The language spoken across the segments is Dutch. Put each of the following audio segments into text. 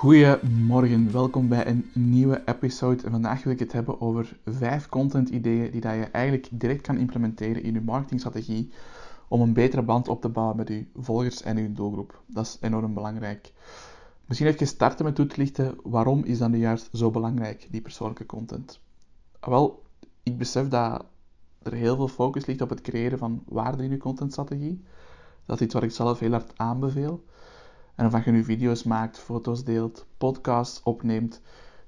Goedemorgen, welkom bij een nieuwe episode. En vandaag wil ik het hebben over vijf content ideeën die dat je eigenlijk direct kan implementeren in je marketingstrategie om een betere band op te bouwen met je volgers en je doelgroep. Dat is enorm belangrijk. Misschien even starten met toe te lichten, waarom is dat nu juist zo belangrijk, die persoonlijke content? Wel, ik besef dat er heel veel focus ligt op het creëren van waarde in je contentstrategie. Dat is iets wat ik zelf heel hard aanbeveel. En of je nu video's maakt, foto's deelt, podcasts opneemt.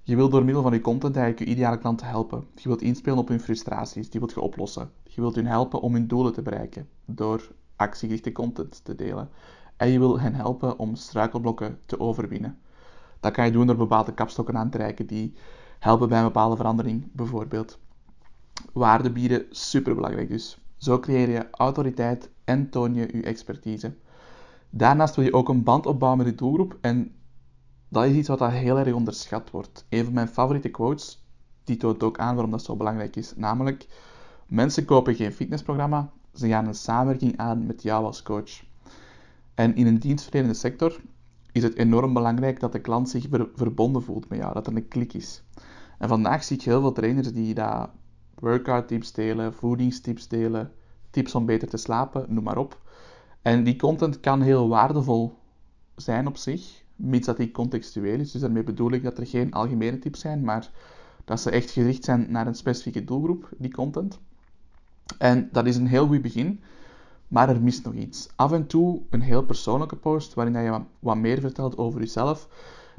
Je wilt door middel van je content eigenlijk je ideale klanten helpen. Je wilt inspelen op hun frustraties, die wilt je oplossen. Je wilt hun helpen om hun doelen te bereiken door actiegerichte content te delen. En je wil hen helpen om struikelblokken te overwinnen. Dat kan je doen door bepaalde kapstokken aan te reiken die helpen bij een bepaalde verandering, bijvoorbeeld. Waarde bieden, superbelangrijk dus. Zo creëer je autoriteit en toon je je expertise. Daarnaast wil je ook een band opbouwen met je doelgroep en dat is iets wat heel erg onderschat wordt. Een van mijn favoriete quotes, die toont ook aan waarom dat zo belangrijk is, namelijk mensen kopen geen fitnessprogramma, ze gaan een samenwerking aan met jou als coach. En in een dienstverlenende sector is het enorm belangrijk dat de klant zich verbonden voelt met jou, dat er een klik is. En vandaag zie ik heel veel trainers die daar workout tips delen, voedingstips delen, tips om beter te slapen, noem maar op. En die content kan heel waardevol zijn op zich, mits dat die contextueel is. Dus daarmee bedoel ik dat er geen algemene tips zijn, maar dat ze echt gericht zijn naar een specifieke doelgroep, die content. En dat is een heel goed begin, maar er mist nog iets. Af en toe een heel persoonlijke post waarin je wat meer vertelt over jezelf.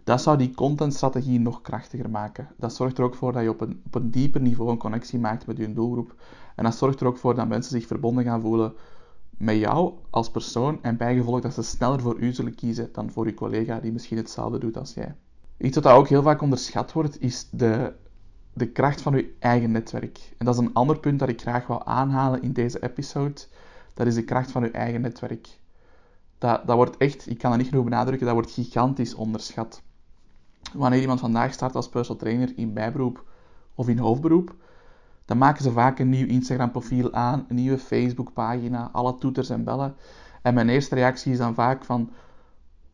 Dat zou die contentstrategie nog krachtiger maken. Dat zorgt er ook voor dat je op een, op een dieper niveau een connectie maakt met je doelgroep. En dat zorgt er ook voor dat mensen zich verbonden gaan voelen met jou als persoon en bijgevolg dat ze sneller voor u zullen kiezen dan voor uw collega die misschien hetzelfde doet als jij. Iets wat ook heel vaak onderschat wordt, is de, de kracht van uw eigen netwerk. En dat is een ander punt dat ik graag wil aanhalen in deze episode. Dat is de kracht van uw eigen netwerk. Dat, dat wordt echt, ik kan het niet genoeg benadrukken, dat wordt gigantisch onderschat. Wanneer iemand vandaag start als personal trainer in bijberoep of in hoofdberoep, dan maken ze vaak een nieuw Instagram-profiel aan, een nieuwe Facebook-pagina, alle toeters en bellen. En mijn eerste reactie is dan vaak van,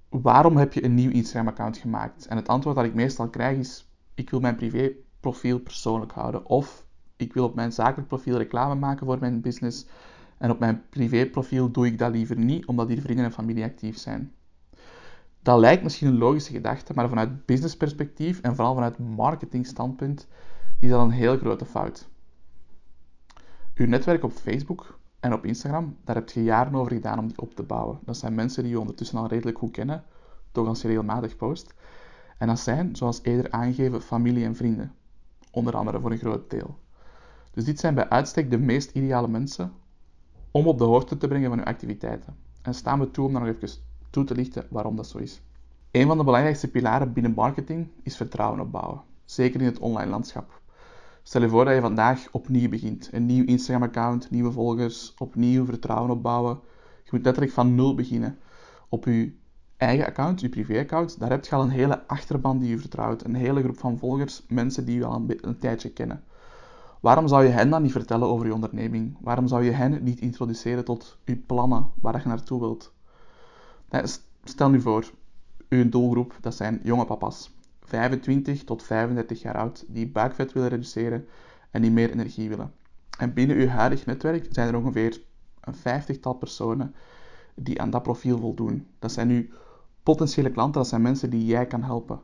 waarom heb je een nieuw Instagram-account gemaakt? En het antwoord dat ik meestal krijg is, ik wil mijn privé-profiel persoonlijk houden. Of ik wil op mijn zakelijk profiel reclame maken voor mijn business. En op mijn privéprofiel doe ik dat liever niet, omdat die vrienden en familie actief zijn. Dat lijkt misschien een logische gedachte, maar vanuit businessperspectief en vooral vanuit marketingstandpunt is dat een heel grote fout. Uw netwerk op Facebook en op Instagram, daar heb je jaren over gedaan om die op te bouwen. Dat zijn mensen die je ondertussen al redelijk goed kennen, toch als je regelmatig post. En dat zijn, zoals eerder aangegeven, familie en vrienden. Onder andere voor een groot deel. Dus dit zijn bij uitstek de meest ideale mensen om op de hoogte te brengen van uw activiteiten. En staan we toe om daar nog even toe te lichten waarom dat zo is. Een van de belangrijkste pilaren binnen marketing is vertrouwen opbouwen. Zeker in het online landschap. Stel je voor dat je vandaag opnieuw begint. Een nieuw Instagram-account, nieuwe volgers, opnieuw vertrouwen opbouwen. Je moet letterlijk van nul beginnen. Op je eigen account, je privé-account, daar heb je al een hele achterban die je vertrouwt. Een hele groep van volgers, mensen die je al een, een tijdje kennen. Waarom zou je hen dan niet vertellen over je onderneming? Waarom zou je hen niet introduceren tot je plannen, waar je naartoe wilt? Stel nu voor, uw doelgroep, dat zijn jonge papa's. 25 tot 35 jaar oud die buikvet willen reduceren en die meer energie willen. En binnen uw huidig netwerk zijn er ongeveer een vijftigtal personen die aan dat profiel voldoen. Dat zijn nu potentiële klanten, dat zijn mensen die jij kan helpen.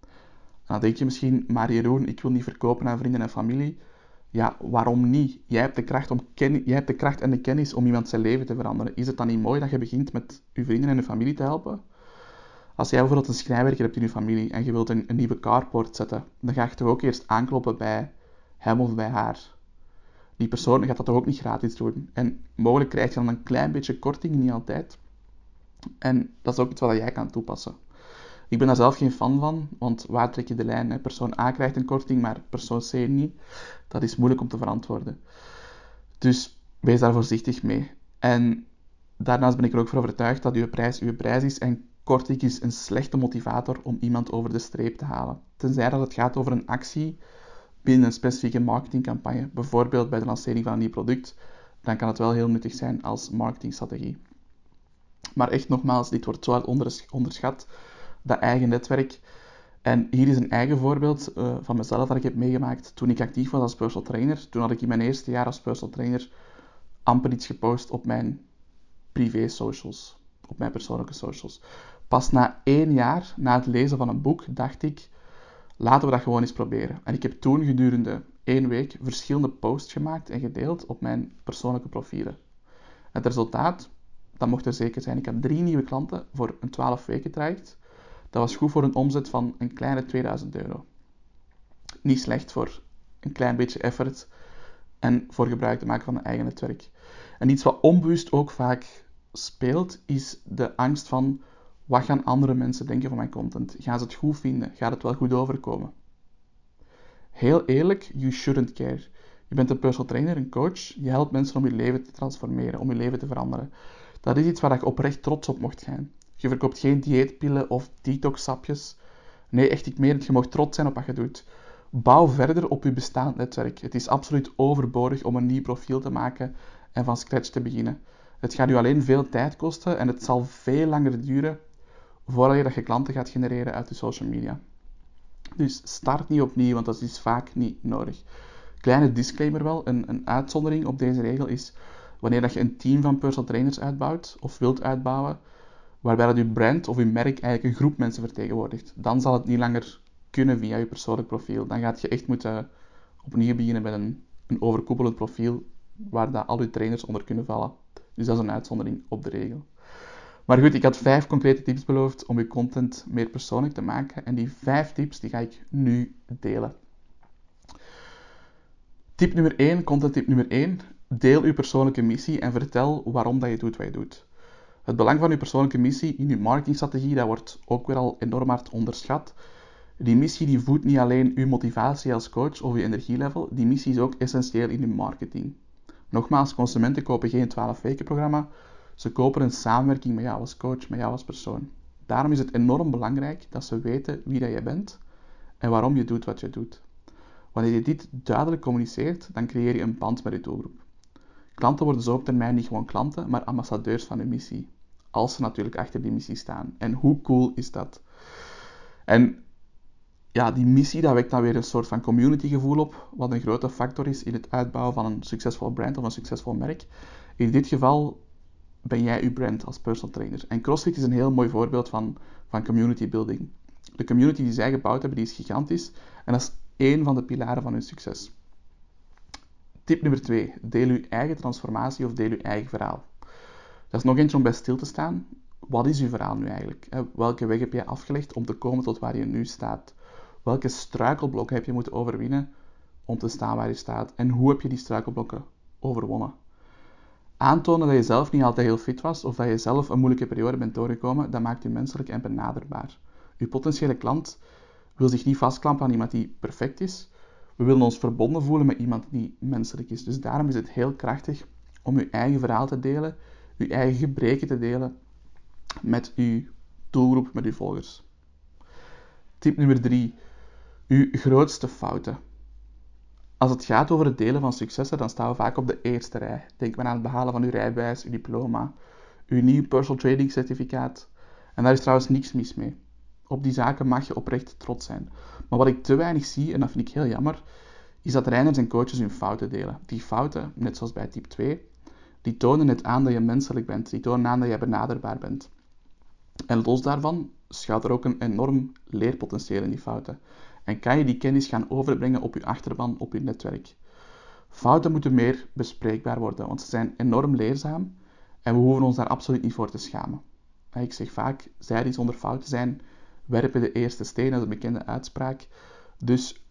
En dan denk je misschien, maar Jeroen, ik wil niet verkopen aan vrienden en familie. Ja, waarom niet? Jij hebt, de kracht om jij hebt de kracht en de kennis om iemand zijn leven te veranderen. Is het dan niet mooi dat je begint met je vrienden en je familie te helpen? Als jij bijvoorbeeld een schrijnwerker hebt in je familie en je wilt een, een nieuwe carport zetten, dan ga je toch ook eerst aankloppen bij hem of bij haar. Die persoon gaat dat toch ook niet gratis doen. En mogelijk krijg je dan een klein beetje korting, niet altijd. En dat is ook iets wat jij kan toepassen. Ik ben daar zelf geen fan van, want waar trek je de lijn? Persoon A krijgt een korting, maar persoon C niet. Dat is moeilijk om te verantwoorden. Dus wees daar voorzichtig mee. En daarnaast ben ik er ook voor overtuigd dat uw prijs uw prijs is en korting is een slechte motivator om iemand over de streep te halen. Tenzij dat het gaat over een actie binnen een specifieke marketingcampagne, bijvoorbeeld bij de lancering van een nieuw product, dan kan het wel heel nuttig zijn als marketingstrategie. Maar echt nogmaals, dit wordt zo onderschat dat eigen netwerk. En hier is een eigen voorbeeld uh, van mezelf dat ik heb meegemaakt toen ik actief was als personal trainer. Toen had ik in mijn eerste jaar als personal trainer amper iets gepost op mijn privé socials, op mijn persoonlijke socials. Pas na één jaar, na het lezen van een boek, dacht ik, laten we dat gewoon eens proberen. En ik heb toen gedurende één week verschillende posts gemaakt en gedeeld op mijn persoonlijke profielen. Het resultaat, dat mocht er zeker zijn. Ik had drie nieuwe klanten voor een 12 weken traject. Dat was goed voor een omzet van een kleine 2000 euro. Niet slecht voor een klein beetje effort en voor gebruik te maken van een eigen netwerk. En iets wat onbewust ook vaak speelt, is de angst van wat gaan andere mensen denken van mijn content? Gaan ze het goed vinden? Gaat het wel goed overkomen? Heel eerlijk, you shouldn't care. Je bent een personal trainer, een coach. Je helpt mensen om je leven te transformeren, om je leven te veranderen. Dat is iets waar je oprecht trots op mocht zijn. Je verkoopt geen dieetpillen of detox-sapjes. Nee, echt ik meen het. Je mag trots zijn op wat je doet. Bouw verder op je bestaand netwerk. Het is absoluut overbodig om een nieuw profiel te maken en van scratch te beginnen. Het gaat u alleen veel tijd kosten en het zal veel langer duren voordat je dat je klanten gaat genereren uit de social media. Dus start niet opnieuw, want dat is vaak niet nodig. Kleine disclaimer wel, een, een uitzondering op deze regel is wanneer dat je een team van personal trainers uitbouwt of wilt uitbouwen, waarbij dat je brand of je merk eigenlijk een groep mensen vertegenwoordigt. Dan zal het niet langer kunnen via je persoonlijk profiel. Dan gaat je echt moeten opnieuw beginnen met een, een overkoepelend profiel waar dat al je trainers onder kunnen vallen. Dus dat is een uitzondering op de regel. Maar goed, ik had vijf concrete tips beloofd om je content meer persoonlijk te maken. En die vijf tips die ga ik nu delen. Tip nummer 1, content tip nummer 1. Deel je persoonlijke missie en vertel waarom dat je doet wat je doet. Het belang van je persoonlijke missie in je marketingstrategie, dat wordt ook weer al enorm hard onderschat. Die missie die voedt niet alleen uw motivatie als coach of je energielevel, die missie is ook essentieel in je marketing. Nogmaals, consumenten kopen geen 12 weken programma, ze kopen een samenwerking met jou als coach, met jou als persoon. Daarom is het enorm belangrijk dat ze weten wie dat jij bent en waarom je doet wat je doet. Wanneer je dit duidelijk communiceert, dan creëer je een band met je doelgroep. Klanten worden zo op termijn niet gewoon klanten, maar ambassadeurs van hun missie. Als ze natuurlijk achter die missie staan. En hoe cool is dat? En ja, die missie, dat wekt dan weer een soort van community gevoel op, wat een grote factor is in het uitbouwen van een succesvol brand of een succesvol merk. In dit geval ben jij uw brand als personal trainer. En CrossFit is een heel mooi voorbeeld van, van community building. De community die zij gebouwd hebben, die is gigantisch. En dat is één van de pilaren van hun succes. Tip nummer 2. Deel uw eigen transformatie of deel uw eigen verhaal. Dat is nog eentje om bij stil te staan. Wat is uw verhaal nu eigenlijk? Welke weg heb je afgelegd om te komen tot waar je nu staat? Welke struikelblokken heb je moeten overwinnen om te staan waar je staat? En hoe heb je die struikelblokken overwonnen? Aantonen dat je zelf niet altijd heel fit was of dat je zelf een moeilijke periode bent doorgekomen, dat maakt je menselijk en benaderbaar. Uw potentiële klant wil zich niet vastklampen aan iemand die perfect is. We willen ons verbonden voelen met iemand die menselijk is. Dus daarom is het heel krachtig om uw eigen verhaal te delen, uw eigen gebreken te delen met uw doelgroep, met uw volgers. Tip nummer 3. Uw grootste fouten. Als het gaat over het delen van successen, dan staan we vaak op de eerste rij. Denk maar aan het behalen van uw rijbewijs, uw diploma, uw nieuw personal trading certificaat. En daar is trouwens niks mis mee. Op die zaken mag je oprecht trots zijn. Maar wat ik te weinig zie, en dat vind ik heel jammer, is dat trainers en coaches hun fouten delen. Die fouten, net zoals bij type 2, die tonen het aan dat je menselijk bent. Die tonen aan dat je benaderbaar bent. En los daarvan schuilt er ook een enorm leerpotentieel in die fouten. En kan je die kennis gaan overbrengen op je achterban, op je netwerk. Fouten moeten meer bespreekbaar worden, want ze zijn enorm leerzaam en we hoeven ons daar absoluut niet voor te schamen. Ik zeg vaak, zij die zonder fouten zijn, werpen de eerste steen, dat is een bekende uitspraak. Dus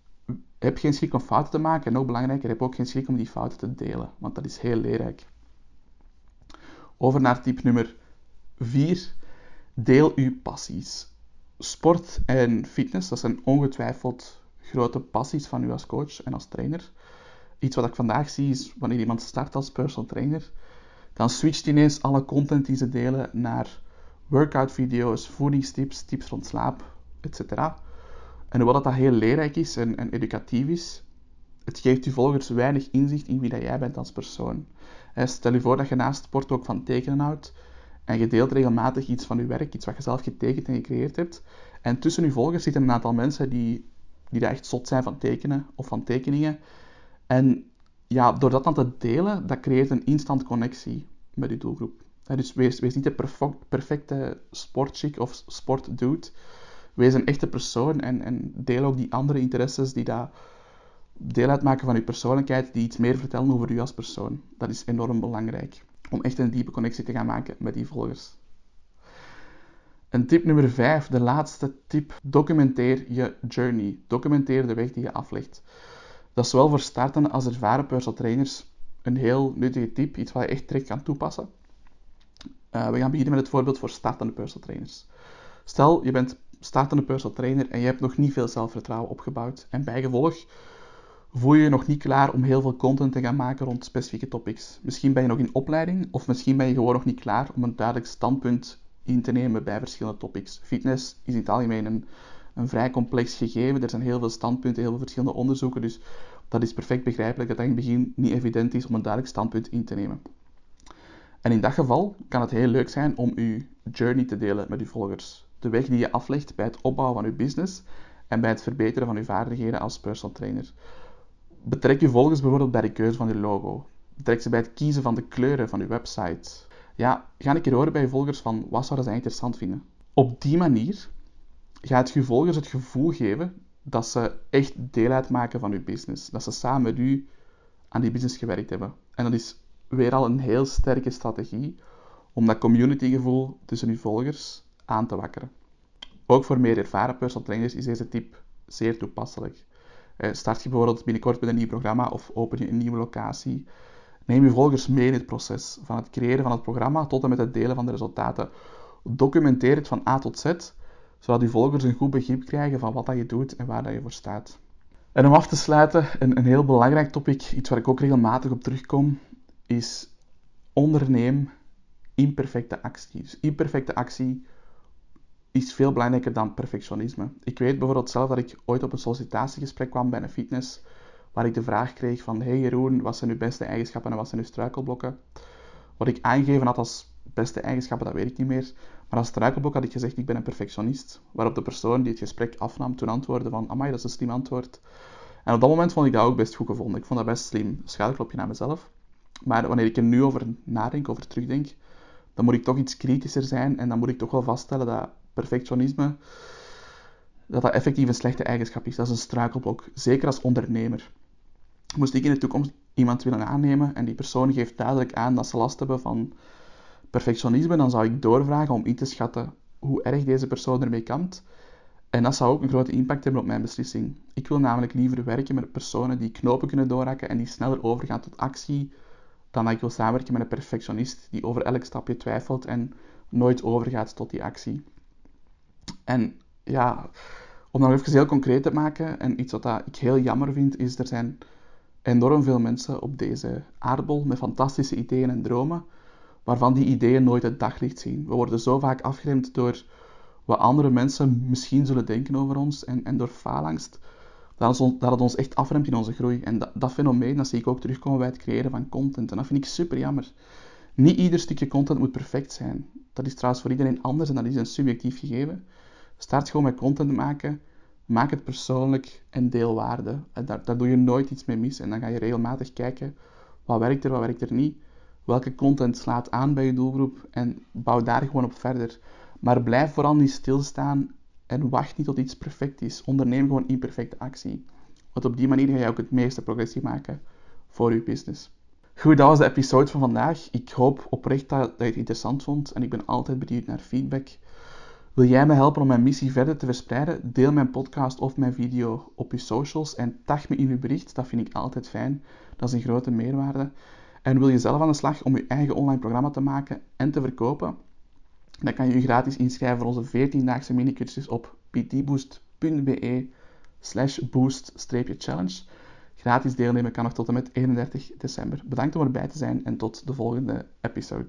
heb geen schrik om fouten te maken en nog belangrijker, heb ook geen schrik om die fouten te delen, want dat is heel leerrijk. Over naar tip nummer 4. Deel uw passies sport en fitness, dat zijn ongetwijfeld grote passies van u als coach en als trainer. Iets wat ik vandaag zie is wanneer iemand start als personal trainer, dan switcht ineens alle content die ze delen naar workout video's, voedingstips, tips rond slaap, etc. En hoewel dat, dat heel leerrijk is en, en educatief is, het geeft je volgers weinig inzicht in wie dat jij bent als persoon. Stel je voor dat je naast sport ook van tekenen houdt En je deelt regelmatig iets van je werk, iets wat je zelf getekend en gecreëerd hebt. En tussen je volgers zitten een aantal mensen die, die daar echt zot zijn van tekenen of van tekeningen. En ja, door dat dan te delen, dat creëert een instant connectie met je doelgroep. dus wees, wees niet de perfecte sportchick of sportdude. Wees een echte persoon en, en deel ook die andere interesses die daar deel uitmaken van je persoonlijkheid, die iets meer vertellen over u als persoon. Dat is enorm belangrijk om echt een diepe connectie te gaan maken met die volgers. En tip nummer 5, de laatste tip. Documenteer je journey. Documenteer de weg die je aflegt. Dat is zowel voor startende als ervaren personal trainers een heel nuttige tip, iets wat je echt direct kan toepassen. Uh, we gaan beginnen met het voorbeeld voor startende personal trainers. Stel, je bent startende personal trainer en je hebt nog niet veel zelfvertrouwen opgebouwd. En bijgevolg voel je je nog niet klaar om heel veel content te gaan maken rond specifieke topics. Misschien ben je nog in opleiding of misschien ben je gewoon nog niet klaar om een duidelijk standpunt in te nemen bij verschillende topics. Fitness is in het algemeen een, vrij complex gegeven. Er zijn heel veel standpunten, heel veel verschillende onderzoeken. Dus dat is perfect begrijpelijk dat dat in het begin niet evident is om een duidelijk standpunt in te nemen. En in dat geval kan het heel leuk zijn om uw journey te delen met uw volgers. De weg die je aflegt bij het opbouwen van uw business en bij het verbeteren van uw vaardigheden als personal trainer. Betrek je volgers bijvoorbeeld bij de keuze van je logo. Betrek ze bij het kiezen van de kleuren van je website. Ja, ga een keer horen bij je volgers van wat zouden zij interessant vinden. Op die manier gaat je volgers het gevoel geven dat ze echt deel uitmaken van je business. Dat ze samen met u aan die business gewerkt hebben. En dat is weer al een heel sterke strategie om dat communitygevoel tussen uw volgers aan te wakkeren. Ook voor meer ervaren personal trainers is deze tip zeer toepasselijk. Eh, start je bijvoorbeeld binnenkort met een nieuw programma of open je een nieuwe locatie. Neem je volgers mee in het proces, van het creëren van het programma tot en met het delen van de resultaten. Documenteer het van A tot Z, zodat je volgers een goed begrip krijgen van wat dat je doet en waar dat je voor staat. En om af te sluiten, een, een heel belangrijk topic, iets waar ik ook regelmatig op terugkom, is onderneem imperfecte actie. Dus imperfecte actie is veel belangrijker dan perfectionisme. Ik weet bijvoorbeeld zelf dat ik ooit op een sollicitatiegesprek kwam bij een fitness, waar ik de vraag kreeg van, hey Jeroen, wat zijn uw beste eigenschappen en wat zijn uw struikelblokken? Wat ik aangegeven had als beste eigenschappen, dat weet ik niet meer. Maar als struikelblok had ik gezegd, ik ben een perfectionist. Waarop de persoon die het gesprek afnam toen antwoordde van, amai, dat is een slim antwoord. En op dat moment vond ik dat ook best goed gevonden. Ik vond dat best slim. Schuilklopje naar mezelf. Maar wanneer ik er nu over nadenk, over terugdenk, dan moet ik toch iets kritischer zijn en dan moet ik toch wel vaststellen dat perfectionisme, dat dat effectief een slechte eigenschap is. Dat is een struikelblok, zeker als ondernemer. Moest ik in de toekomst iemand willen aannemen en die persoon geeft duidelijk aan dat ze last hebben van perfectionisme, dan zou ik doorvragen om in te schatten hoe erg deze persoon ermee kampt. En dat zou ook een grote impact hebben op mijn beslissing. Ik wil namelijk liever werken met personen die knopen kunnen doorhakken en die sneller overgaan tot actie, dan dat ik wil samenwerken met een perfectionist die over elk stapje twijfelt en nooit overgaat tot die actie. En ja, om dan even heel concreet te maken, en iets wat ik heel jammer vind, is er zijn enorm veel mensen op deze aardbol met fantastische ideeën en dromen, waarvan die ideeën nooit het daglicht zien. We worden zo vaak afgeremd door wat andere mensen misschien zullen denken over ons en, en door faalangst, dat, dat het ons echt afremt in onze groei. En dat, dat fenomeen dat zie ik ook terugkomen bij het creëren van content. En dat vind ik super jammer. Niet ieder stukje content moet perfect zijn. Dat is trouwens voor iedereen anders en dat is een subjectief gegeven. Start gewoon met content maken. Maak het persoonlijk en deel waarde. En daar, daar doe je nooit iets mee mis. En dan ga je regelmatig kijken wat werkt er, wat werkt er niet. Welke content slaat aan bij je doelgroep en bouw daar gewoon op verder. Maar blijf vooral niet stilstaan en wacht niet tot iets perfect is. Onderneem gewoon imperfecte actie. Want op die manier ga je ook het meeste progressie maken voor je business. Goed, dat was de episode van vandaag. Ik hoop oprecht dat, dat je het interessant vond en ik ben altijd benieuwd naar feedback. Wil jij me helpen om mijn missie verder te verspreiden? Deel mijn podcast of mijn video op je socials en tag me in je bericht. Dat vind ik altijd fijn. Dat is een grote meerwaarde. En wil je zelf aan de slag om je eigen online programma te maken en te verkopen? Dan kan je je gratis inschrijven voor onze 14-daagse minicursus op ptboost.be slash boost-challenge. Gratis deelnemen kan nog tot en met 31 december. Bedankt om erbij te zijn en tot de volgende episode.